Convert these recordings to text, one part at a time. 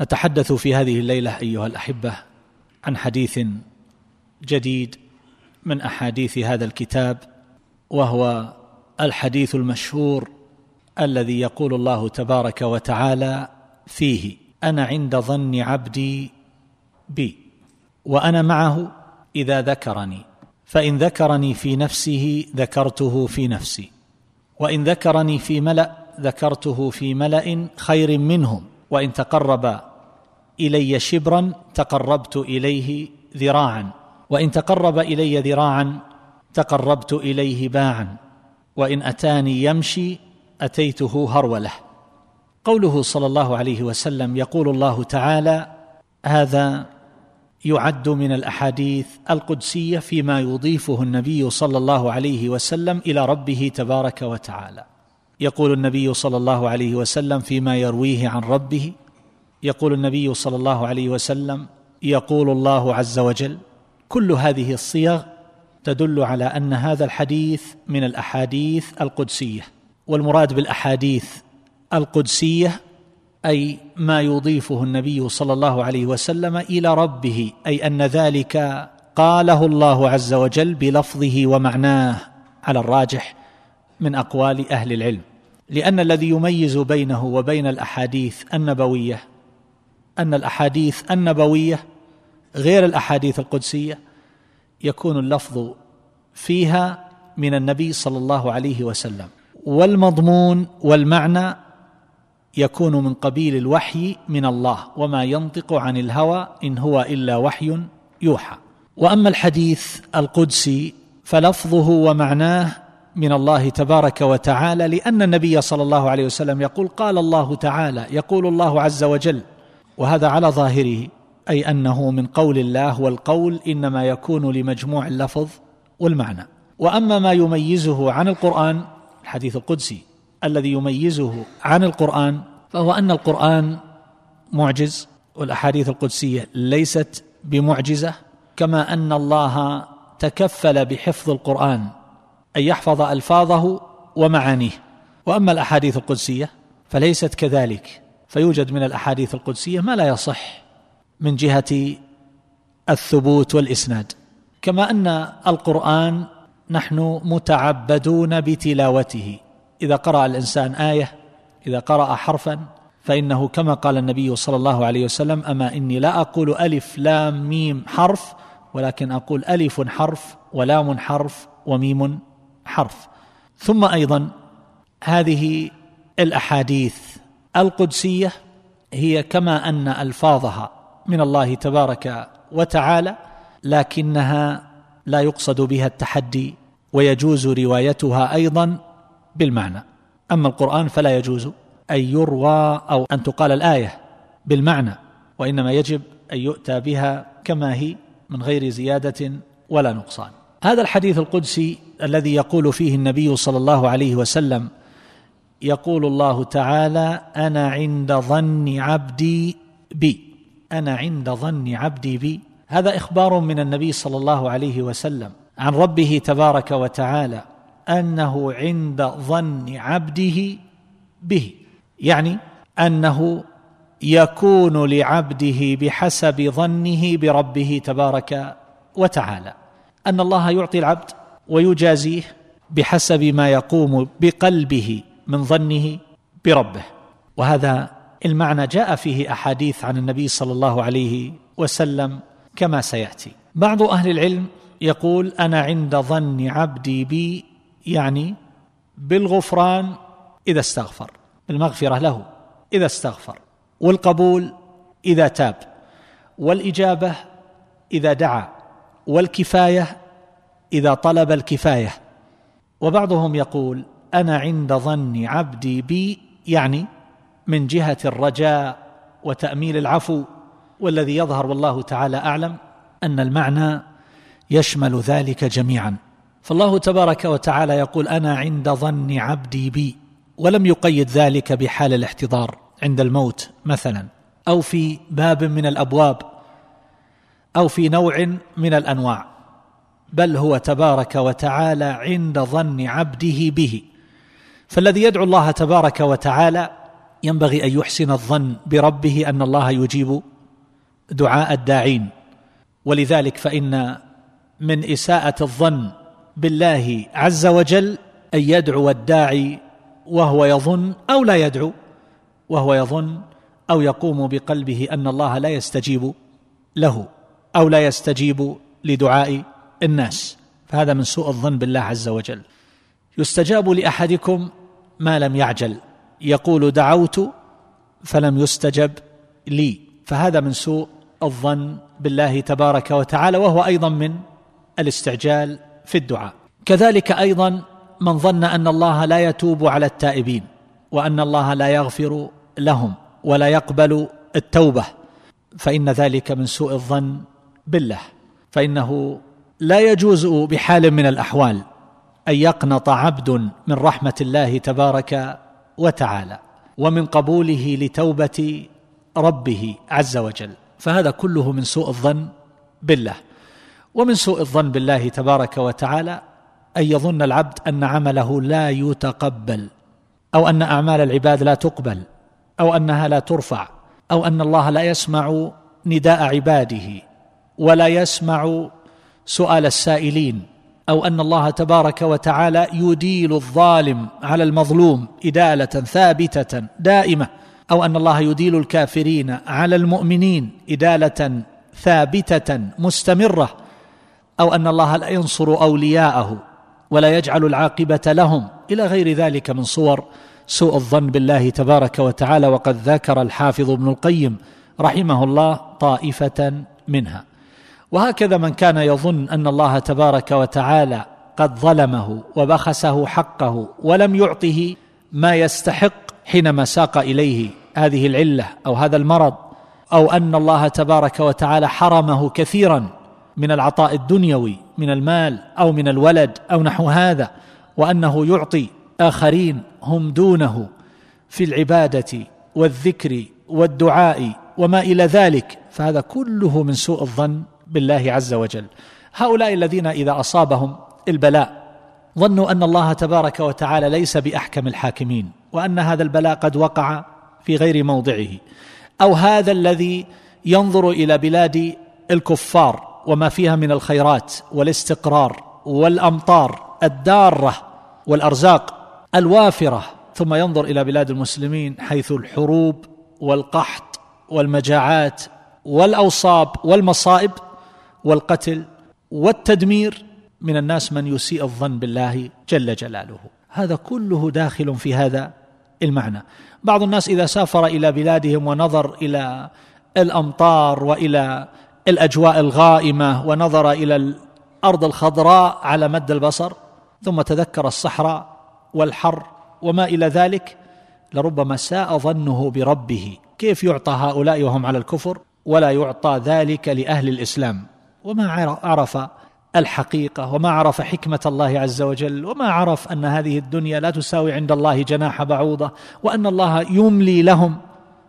نتحدث في هذه الليلة أيها الأحبة عن حديث جديد من أحاديث هذا الكتاب وهو الحديث المشهور الذي يقول الله تبارك وتعالى فيه أنا عند ظن عبدي بي وأنا معه إذا ذكرني فإن ذكرني في نفسه ذكرته في نفسي وإن ذكرني في ملأ ذكرته في ملأ خير منهم وإن تقرب إلي شبرا تقربت إليه ذراعا. وإن تقرب إلي ذراعا تقربت إليه باعا. وإن أتاني يمشي أتيته هرولة. قوله صلى الله عليه وسلم يقول الله تعالى هذا يعد من الأحاديث القدسية فيما يضيفه النبي صلى الله عليه وسلم إلى ربه تبارك وتعالى. يقول النبي صلى الله عليه وسلم فيما يرويه عن ربه يقول النبي صلى الله عليه وسلم يقول الله عز وجل كل هذه الصيغ تدل على أن هذا الحديث من الأحاديث القدسية والمراد بالأحاديث القدسية أي ما يضيفه النبي صلى الله عليه وسلم إلى ربه أي أن ذلك قاله الله عز وجل بلفظه ومعناه على الراجح من أقوال أهل العلم. لأن الذي يميز بينه وبين الأحاديث النبوية أن الأحاديث النبوية غير الأحاديث القدسية يكون اللفظ فيها من النبي صلى الله عليه وسلم. والمضمون والمعنى يكون من قبيل الوحي من الله وما ينطق عن الهوى إن هو إلا وحي يوحى. وأما الحديث القدسي فلفظه ومعناه من الله تبارك وتعالى لأن النبي صلى الله عليه وسلم يقول قال الله تعالى يقول الله عز وجل وهذا على ظاهره أي أنه من قول الله والقول إنما يكون لمجموع اللفظ والمعنى. وأما ما يميزه عن القرآن الحديث القدسي الذي يميزه عن القرآن فهو أن القرآن معجز والأحاديث القدسية ليست بمعجزة كما أن الله تكفل بحفظ القرآن ان يحفظ ألفاظه ومعانيه. وأما الأحاديث القدسية فليست كذلك. فيوجد من الأحاديث القدسية ما لا يصح من جهة الثبوت والإسناد كما أن القرآن نحن متعبدون بتلاوته. إذا قرأ الإنسان آية إذا قرأ حرفا فإنه كما قال النبي صلى الله عليه وسلم أما إني لا أقول ألف لام ميم حرف ولكن أقول ألف حرف ولام حرف وميم حرف. ثم أيضا هذه الأحاديث القدسية هي كما أن ألفاظها من الله تبارك وتعالى لكنها لا يقصد بها التحدي ويجوز روايتها أيضا بالمعنى. أما القرآن فلا يجوز أن يروى أو أن تقال الآية بالمعنى وإنما يجب أن يؤتى بها كما هي من غير زيادة ولا نقصان. هذا الحديث القدسي الذي يقول فيه النبي صلى الله عليه وسلم يقول الله تعالى أنا عند ظن عبدي بي. أنا عند ظن عبدي بي. هذا إخبار من النبي صلى الله عليه وسلم عن ربه تبارك وتعالى أنه عند ظن عبده به. يعني أنه يكون لعبده بحسب ظنه بربه تبارك وتعالى. أن الله يعطي العبد ويجازيه بحسب ما يقوم بقلبه. من ظنه بربه. وهذا المعنى جاء فيه أحاديث عن النبي صلى الله عليه وسلم كما سيأتي. بعض أهل العلم يقول أنا عند ظن عبدي بي يعني بالغفران إذا استغفر بالمغفرة له إذا استغفر والقبول إذا تاب والإجابة إذا دعا والكفاية إذا طلب الكفاية. وبعضهم يقول أنا عند ظن عبدي بي يعني من جهة الرجاء وتأميل العفو والذي يظهر والله تعالى أعلم أن المعنى يشمل ذلك جميعا. فالله تبارك وتعالى يقول أنا عند ظن عبدي بي ولم يقيد ذلك بحال الاحتضار عند الموت مثلا أو في باب من الأبواب أو في نوع من الأنواع بل هو تبارك وتعالى عند ظن عبده به. فالذي يدعو الله تبارك وتعالى ينبغي أن يحسن الظن بربه أن الله يجيب دعاء الداعين. ولذلك فإن من إساءة الظن بالله عز وجل أن يدعو الداعي وهو يظن أو لا يدعو وهو يظن أو يقوم بقلبه أن الله لا يستجيب له أو لا يستجيب لدعاء الناس. فهذا من سوء الظن بالله عز وجل. يستجاب لأحدكم ما لم يعجل. يقول دعوت فلم يستجب لي. فهذا من سوء الظن بالله تبارك وتعالى وهو أيضا من الاستعجال في الدعاء. كذلك أيضا من ظن أن الله لا يتوب على التائبين وأن الله لا يغفر لهم ولا يقبل التوبة. فإن ذلك من سوء الظن بالله. فإنه لا يجوز بحال من الأحوال. أن يقنط عبد من رحمة الله تبارك وتعالى ومن قبوله لتوبة ربه عز وجل. فهذا كله من سوء الظن بالله. ومن سوء الظن بالله تبارك وتعالى أن يظن العبد أن عمله لا يتقبل أو أن أعمال العباد لا تقبل أو أنها لا ترفع أو أن الله لا يسمع نداء عباده ولا يسمع سؤال السائلين. أو أن الله تبارك وتعالى يديل الظالم على المظلوم إدالة ثابتة دائمة أو أن الله يديل الكافرين على المؤمنين إدالة ثابتة مستمرة أو أن الله لا ينصر أولياءه ولا يجعل العاقبة لهم إلى غير ذلك من صور سوء الظن بالله تبارك وتعالى وقد ذكر الحافظ ابن القيم رحمه الله طائفة منها. وهكذا من كان يظن أن الله تبارك وتعالى قد ظلمه وبخسه حقه ولم يعطه ما يستحق حينما ساق إليه هذه العلة أو هذا المرض أو أن الله تبارك وتعالى حرمه كثيرا من العطاء الدنيوي من المال أو من الولد أو نحو هذا وأنه يعطي آخرين هم دونه في العبادة والذكر والدعاء وما إلى ذلك فهذا كله من سوء الظن بالله عز وجل. هؤلاء الذين إذا أصابهم البلاء ظنوا أن الله تبارك وتعالى ليس بأحكم الحاكمين وأن هذا البلاء قد وقع في غير موضعه. أو هذا الذي ينظر إلى بلاد الكفار وما فيها من الخيرات والاستقرار والأمطار الدارة والأرزاق الوافرة ثم ينظر إلى بلاد المسلمين حيث الحروب والقحط والمجاعات والأوصاب والمصائب والقتل والتدمير من الناس من يسيء الظن بالله جل جلاله. هذا كله داخل في هذا المعنى. بعض الناس إذا سافر إلى بلادهم ونظر إلى الأمطار وإلى الأجواء الغائمة ونظر إلى الأرض الخضراء على مد البصر ثم تذكر الصحراء والحر وما إلى ذلك لربما ساء ظنه بربه. كيف يعطى هؤلاء وهم على الكفر؟ ولا يعطى ذلك لأهل الإسلام. وما عرف الحقيقة وما عرف حكمة الله عز وجل وما عرف أن هذه الدنيا لا تساوي عند الله جناح بعوضة وأن الله يملي لهم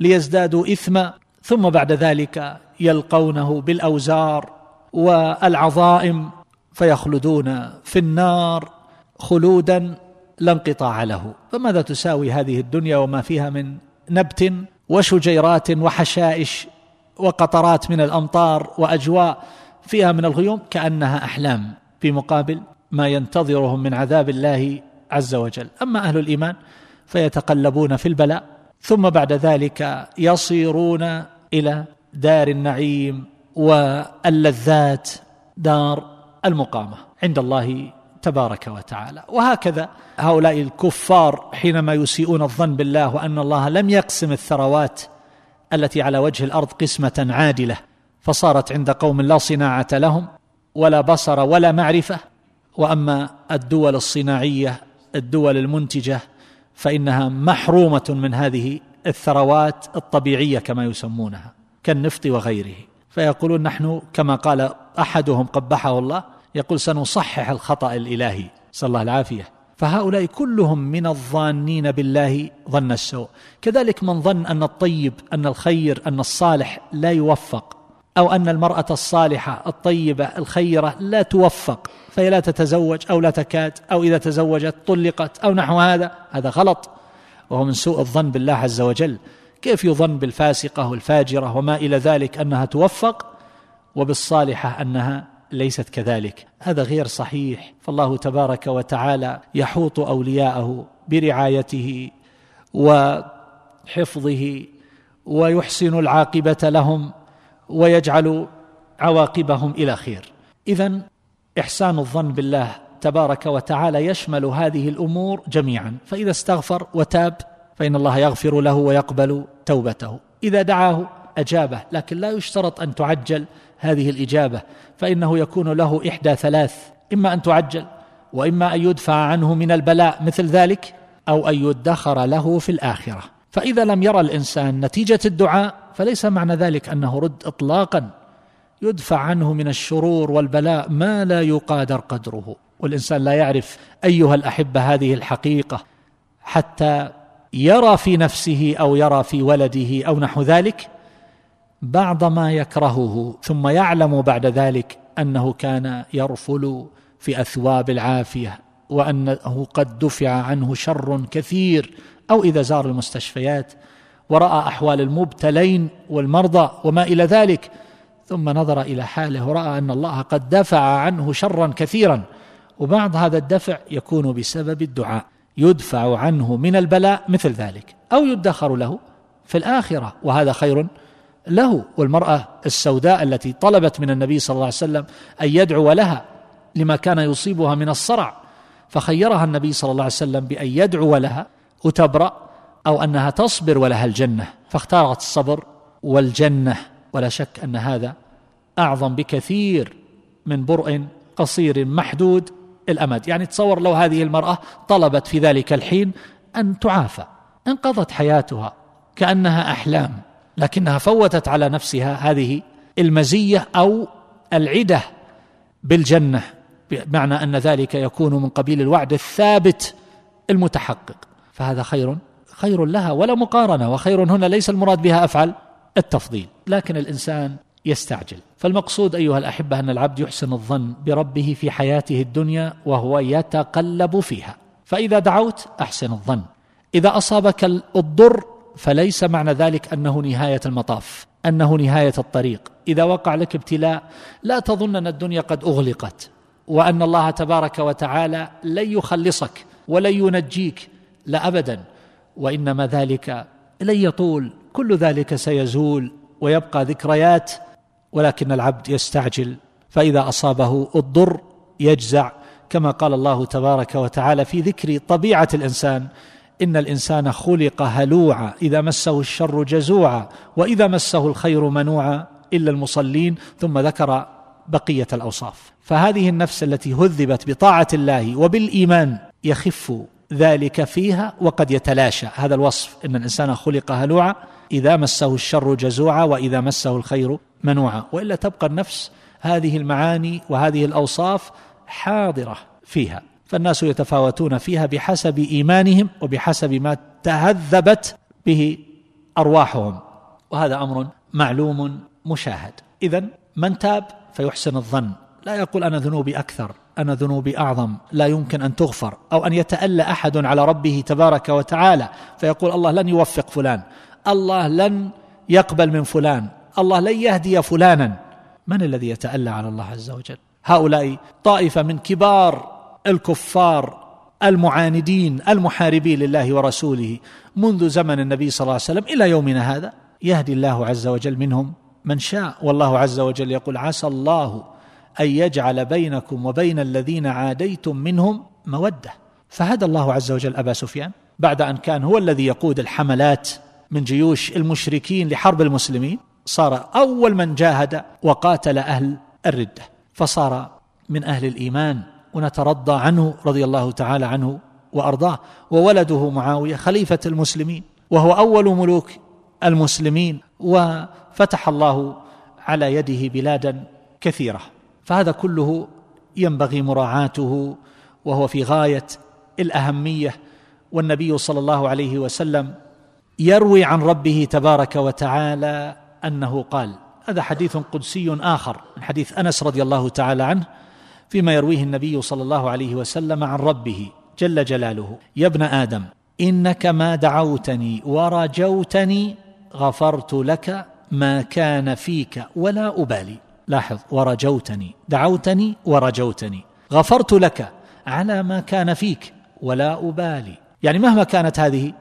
ليزدادوا إثما ثم بعد ذلك يلقونه بالأوزار والعظائم فيخلدون في النار خلودا لا انقطاع له. فماذا تساوي هذه الدنيا وما فيها من نبت وشجيرات وحشائش وقطرات من الأمطار وأجواء فيها من الغيوم كأنها أحلام في مقابل ما ينتظرهم من عذاب الله عز وجل. أما أهل الإيمان فيتقلبون في البلاء ثم بعد ذلك يصيرون إلى دار النعيم واللذات دار المقامة عند الله تبارك وتعالى. وهكذا هؤلاء الكفار حينما يسيئون الظن بالله وأن الله لم يقسم الثروات التي على وجه الأرض قسمة عادلة. فصارت عند قوم لا صناعة لهم ولا بصر ولا معرفة. وأما الدول الصناعية الدول المنتجة فإنها محرومة من هذه الثروات الطبيعية كما يسمونها كالنفط وغيره. فيقولون نحن كما قال أحدهم قبحه الله يقول سنصحح الخطأ الإلهي صلى الله العافية. فهؤلاء كلهم من الظانين بالله ظن السوء. كذلك من ظن أن الطيب أن الخير أن الصالح لا يوفق أو أن المرأة الصالحة الطيبة الخيرة لا توفق فهي لا تتزوج أو لا تكاد أو إذا تزوجت طلقت أو نحو هذا هذا غلط. وهو من سوء الظن بالله عز وجل. كيف يظن بالفاسقة والفاجرة وما إلى ذلك أنها توفق؟ وبالصالحة أنها ليست كذلك. هذا غير صحيح. فالله تبارك وتعالى يحوط أولياءه برعايته وحفظه ويحسن العاقبة لهم. ويجعل عواقبهم إلى خير. اذا إحسان الظن بالله تبارك وتعالى يشمل هذه الأمور جميعا. فإذا استغفر وتاب فإن الله يغفر له ويقبل توبته. إذا دعاه أجابه لكن لا يشترط أن تعجل هذه الإجابة فإنه يكون له إحدى ثلاث. إما أن تعجل وإما أن يدفع عنه من البلاء مثل ذلك أو أن يدخر له في الآخرة. فإذا لم يرى الإنسان نتيجة الدعاء فليس معنى ذلك أنه رد اطلاقا. يدفع عنه من الشرور والبلاء ما لا يقادر قدره. والإنسان لا يعرف أيها الأحبة هذه الحقيقة حتى يرى في نفسه أو يرى في ولده أو نحو ذلك بعض ما يكرهه ثم يعلم بعد ذلك أنه كان يرفل في أثواب العافية وأنه قد دفع عنه شر كثير أو إذا زار المستشفيات ورأى أحوال المبتلين والمرضى وما إلى ذلك ثم نظر إلى حاله ورأى أن الله قد دفع عنه شرا كثيرا وبعض هذا الدفع يكون بسبب الدعاء. يدفع عنه من البلاء مثل ذلك أو يدخر له في الآخرة وهذا خير له. والمرأة السوداء التي طلبت من النبي صلى الله عليه وسلم أن يدعو لها لما كان يصيبها من الصرع فخيرها النبي صلى الله عليه وسلم بأن يدعو لها وتبرأ أو أنها تصبر ولها الجنه فاختارت الصبر والجنة. ولا شك أن هذا أعظم بكثير من برء قصير محدود الأمد. يعني تصور لو هذه المرأة طلبت في ذلك الحين أن تعافى انقضت حياتها كأنها أحلام لكنها فوتت على نفسها هذه المزية أو العدة بالجنة بمعنى أن ذلك يكون من قبيل الوعد الثابت المتحقق. فهذا خير خير لها ولا مقارنة وخير هنا ليس المراد بها أفعل التفضيل. لكن الإنسان يستعجل. فالمقصود أيها الأحبة أن العبد يحسن الظن بربه في حياته الدنيا وهو يتقلب فيها. فإذا دعوت أحسن الظن. إذا أصابك الضر فليس معنى ذلك أنه نهاية المطاف أنه نهاية الطريق. إذا وقع لك ابتلاء لا تظن أن الدنيا قد أغلقت وأن الله تبارك وتعالى لن يخلصك ولن ينجيك. لا ابدا وإنما ذلك لن يطول كل ذلك سيزول ويبقى ذكريات ولكن العبد يستعجل فإذا أصابه الضر يجزع كما قال الله تبارك وتعالى في ذكر طبيعة الإنسان إن الإنسان خلق هلوعا إذا مسه الشر جزوعا وإذا مسه الخير منوعا إلا المصلين ثم ذكر بقية الأوصاف. فهذه النفس التي هذبت بطاعة الله وبالإيمان يخف ذلك فيها وقد يتلاشى. هذا الوصف إن الإنسان خلق هلوعا إذا مسه الشر جزوعا وإذا مسه الخير منوعا. وإلا تبقى النفس هذه المعاني وهذه الأوصاف حاضرة فيها. فالناس يتفاوتون فيها بحسب إيمانهم وبحسب ما تهذبت به أرواحهم. وهذا أمر معلوم مشاهد. اذا من تاب فيحسن الظن. لا يقول أنا ذنوبي أكثر. أنا ذنوبي أعظم لا يمكن أن تغفر أو أن يتألى أحد على ربه تبارك وتعالى. فيقول الله لن يوفق فلان الله لن يقبل من فلان الله لن يهدي فلانا. من الذي يتألى على الله عز وجل؟ هؤلاء طائفة من كبار الكفار المعاندين المحاربين لله ورسوله منذ زمن النبي صلى الله عليه وسلم إلى يومنا هذا. يهدي الله عز وجل منهم من شاء والله عز وجل يقول عسى الله أن يجعل بينكم وبين الذين عاديتم منهم مودة. فهدى الله عز وجل أبا سفيان بعد أن كان هو الذي يقود الحملات من جيوش المشركين لحرب المسلمين صار أول من جاهد وقاتل أهل الردة. فصار من أهل الإيمان ونترضى عنه رضي الله تعالى عنه وأرضاه. وولده معاوية خليفة المسلمين وهو أول ملوك المسلمين. وفتح الله على يده بلادا كثيرة. فهذا كله ينبغي مراعاته وهو في غاية الأهمية والنبي صلى الله عليه وسلم يروي عن ربه تبارك وتعالى أنه قال هذا حديث قدسي آخر من حديث أنس رضي الله تعالى عنه فيما يرويه النبي صلى الله عليه وسلم عن ربه جل جلاله يا ابن آدم إنك ما دعوتني ورجوتني غفرت لك ما كان فيك ولا أبالي. لاحظ ورجوتني. دعوتني ورجوتني. غفرت لك على ما كان فيك ولا أبالي. يعني مهما كانت هذه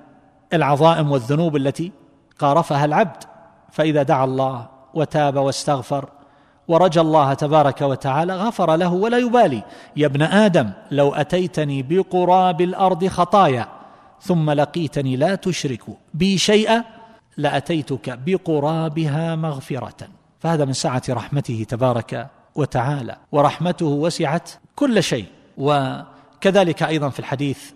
العظائم والذنوب التي قارفها العبد فإذا دعا الله وتاب واستغفر ورجى الله تبارك وتعالى غفر له ولا يبالي. يا ابن آدم لو أتيتني بقراب الأرض خطايا ثم لقيتني لا تشرك بي شيئا لأتيتك بقرابها مغفرة. فهذا من سعة رحمته تبارك وتعالى ورحمته وسعت كل شيء. وكذلك أيضا في الحديث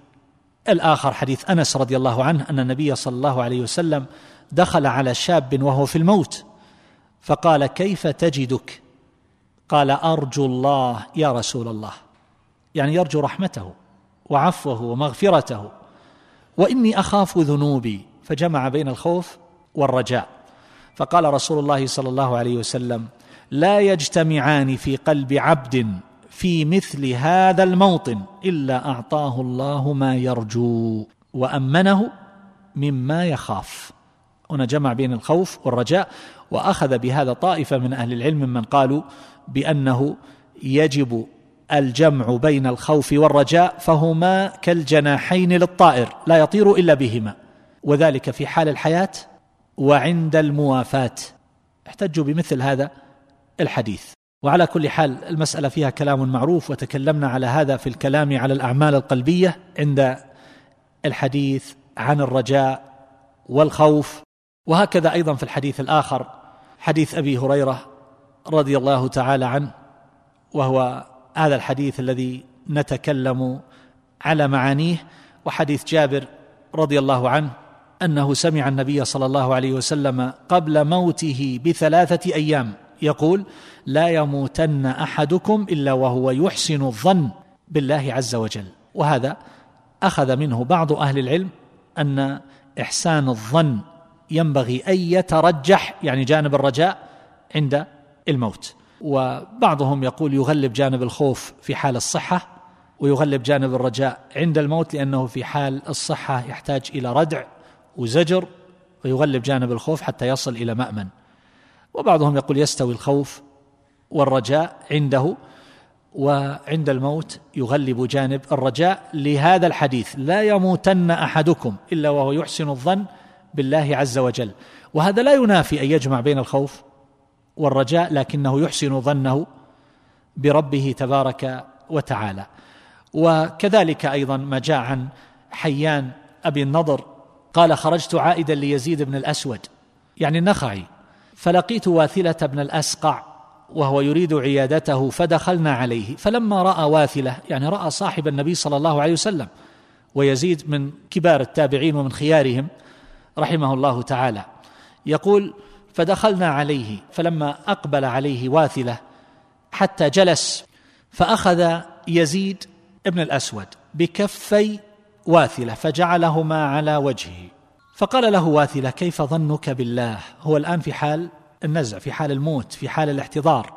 الآخر حديث أنس رضي الله عنه أن النبي صلى الله عليه وسلم دخل على شاب وهو في الموت فقال كيف تجدك؟ قال أرجو الله يا رسول الله. يعني يرجو رحمته وعفوه ومغفرته وإني أخاف ذنوبي فجمع بين الخوف والرجاء. فقال رسول الله صلى الله عليه وسلم لا يجتمعان في قلب عبد في مثل هذا الموطن إلا أعطاه الله ما يرجو وأمنه مما يخاف. هنا جمع بين الخوف والرجاء وأخذ بهذا طائفة من أهل العلم من قالوا بأنه يجب الجمع بين الخوف والرجاء فهما كالجناحين للطائر لا يطير إلا بهما وذلك في حال الحياة وعند الموافاة. احتجوا بمثل هذا الحديث. وعلى كل حال المسألة فيها كلام معروف وتكلمنا على هذا في الكلام على الأعمال القلبية عند الحديث عن الرجاء والخوف. وهكذا أيضا في الحديث الآخر حديث أبي هريرة رضي الله تعالى عنه وهو هذا الحديث الذي نتكلم على معانيه. وحديث جابر رضي الله عنه أنه سمع النبي صلى الله عليه وسلم قبل موته بثلاثة أيام يقول لا يموتن أحدكم إلا وهو يحسن الظن بالله عز وجل وهذا أخذ منه بعض أهل العلم أن إحسان الظن ينبغي أن يترجح يعني جانب الرجاء عند الموت. وبعضهم يقول يغلب جانب الخوف في حال الصحة ويغلب جانب الرجاء عند الموت لأنه في حال الصحة يحتاج إلى ردع وزجر ويغلب جانب الخوف حتى يصل إلى مأمن. وبعضهم يقول يستوي الخوف والرجاء عنده وعند الموت يغلب جانب الرجاء لهذا الحديث لا يموتن أحدكم إلا وهو يحسن الظن بالله عز وجل. وهذا لا ينافي أن يجمع بين الخوف والرجاء لكنه يحسن ظنه بربه تبارك وتعالى. وكذلك أيضا ما جاء عن حيان أبي النضر قال خرجت عائدا ليزيد بن الأسود. يعني النخعي. فلقيت واثلة بن الأسقع وهو يريد عيادته فدخلنا عليه. فلما رأى واثلة يعني رأى صاحب النبي صلى الله عليه وسلم ويزيد من كبار التابعين ومن خيارهم رحمه الله تعالى. يقول فدخلنا عليه. فلما أقبل عليه واثلة حتى جلس فأخذ يزيد ابن الأسود بكفي واثلة فجعلهما على وجهه. فقال له واثلة كيف ظنك بالله؟ هو الآن في حال النزع في حال الموت في حال الاحتضار.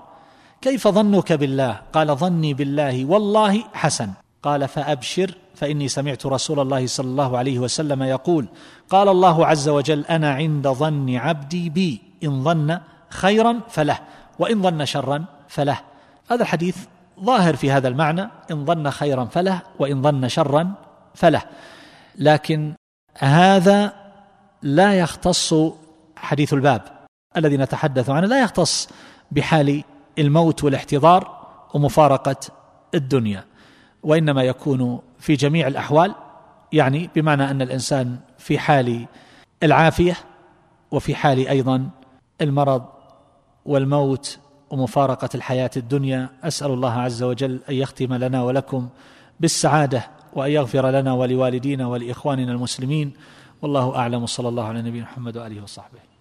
كيف ظنك بالله؟ قال ظني بالله والله حسن. قال فأبشر فإني سمعت رسول الله صلى الله عليه وسلم يقول قال الله عز وجل أنا عند ظن عبدي بي إن ظن خيرا فله وإن ظن شرا فله. هذا الحديث ظاهر في هذا المعنى إن ظن خيرا فله وإن ظن شرا فله. لكن هذا لا يختص حديث الباب الذي نتحدث عنه لا يختص بحال الموت والاحتضار ومفارقة الدنيا وإنما يكون في جميع الأحوال يعني بمعنى أن الإنسان في حال العافية وفي حال أيضا المرض والموت ومفارقة الحياة الدنيا أسأل الله عز وجل أن يختم لنا ولكم بالسعادة وأن يغفر لنا ولوالدينا ولإخواننا المسلمين. والله أعلم. وصلى الله على نبينا محمد وآله وصحبه.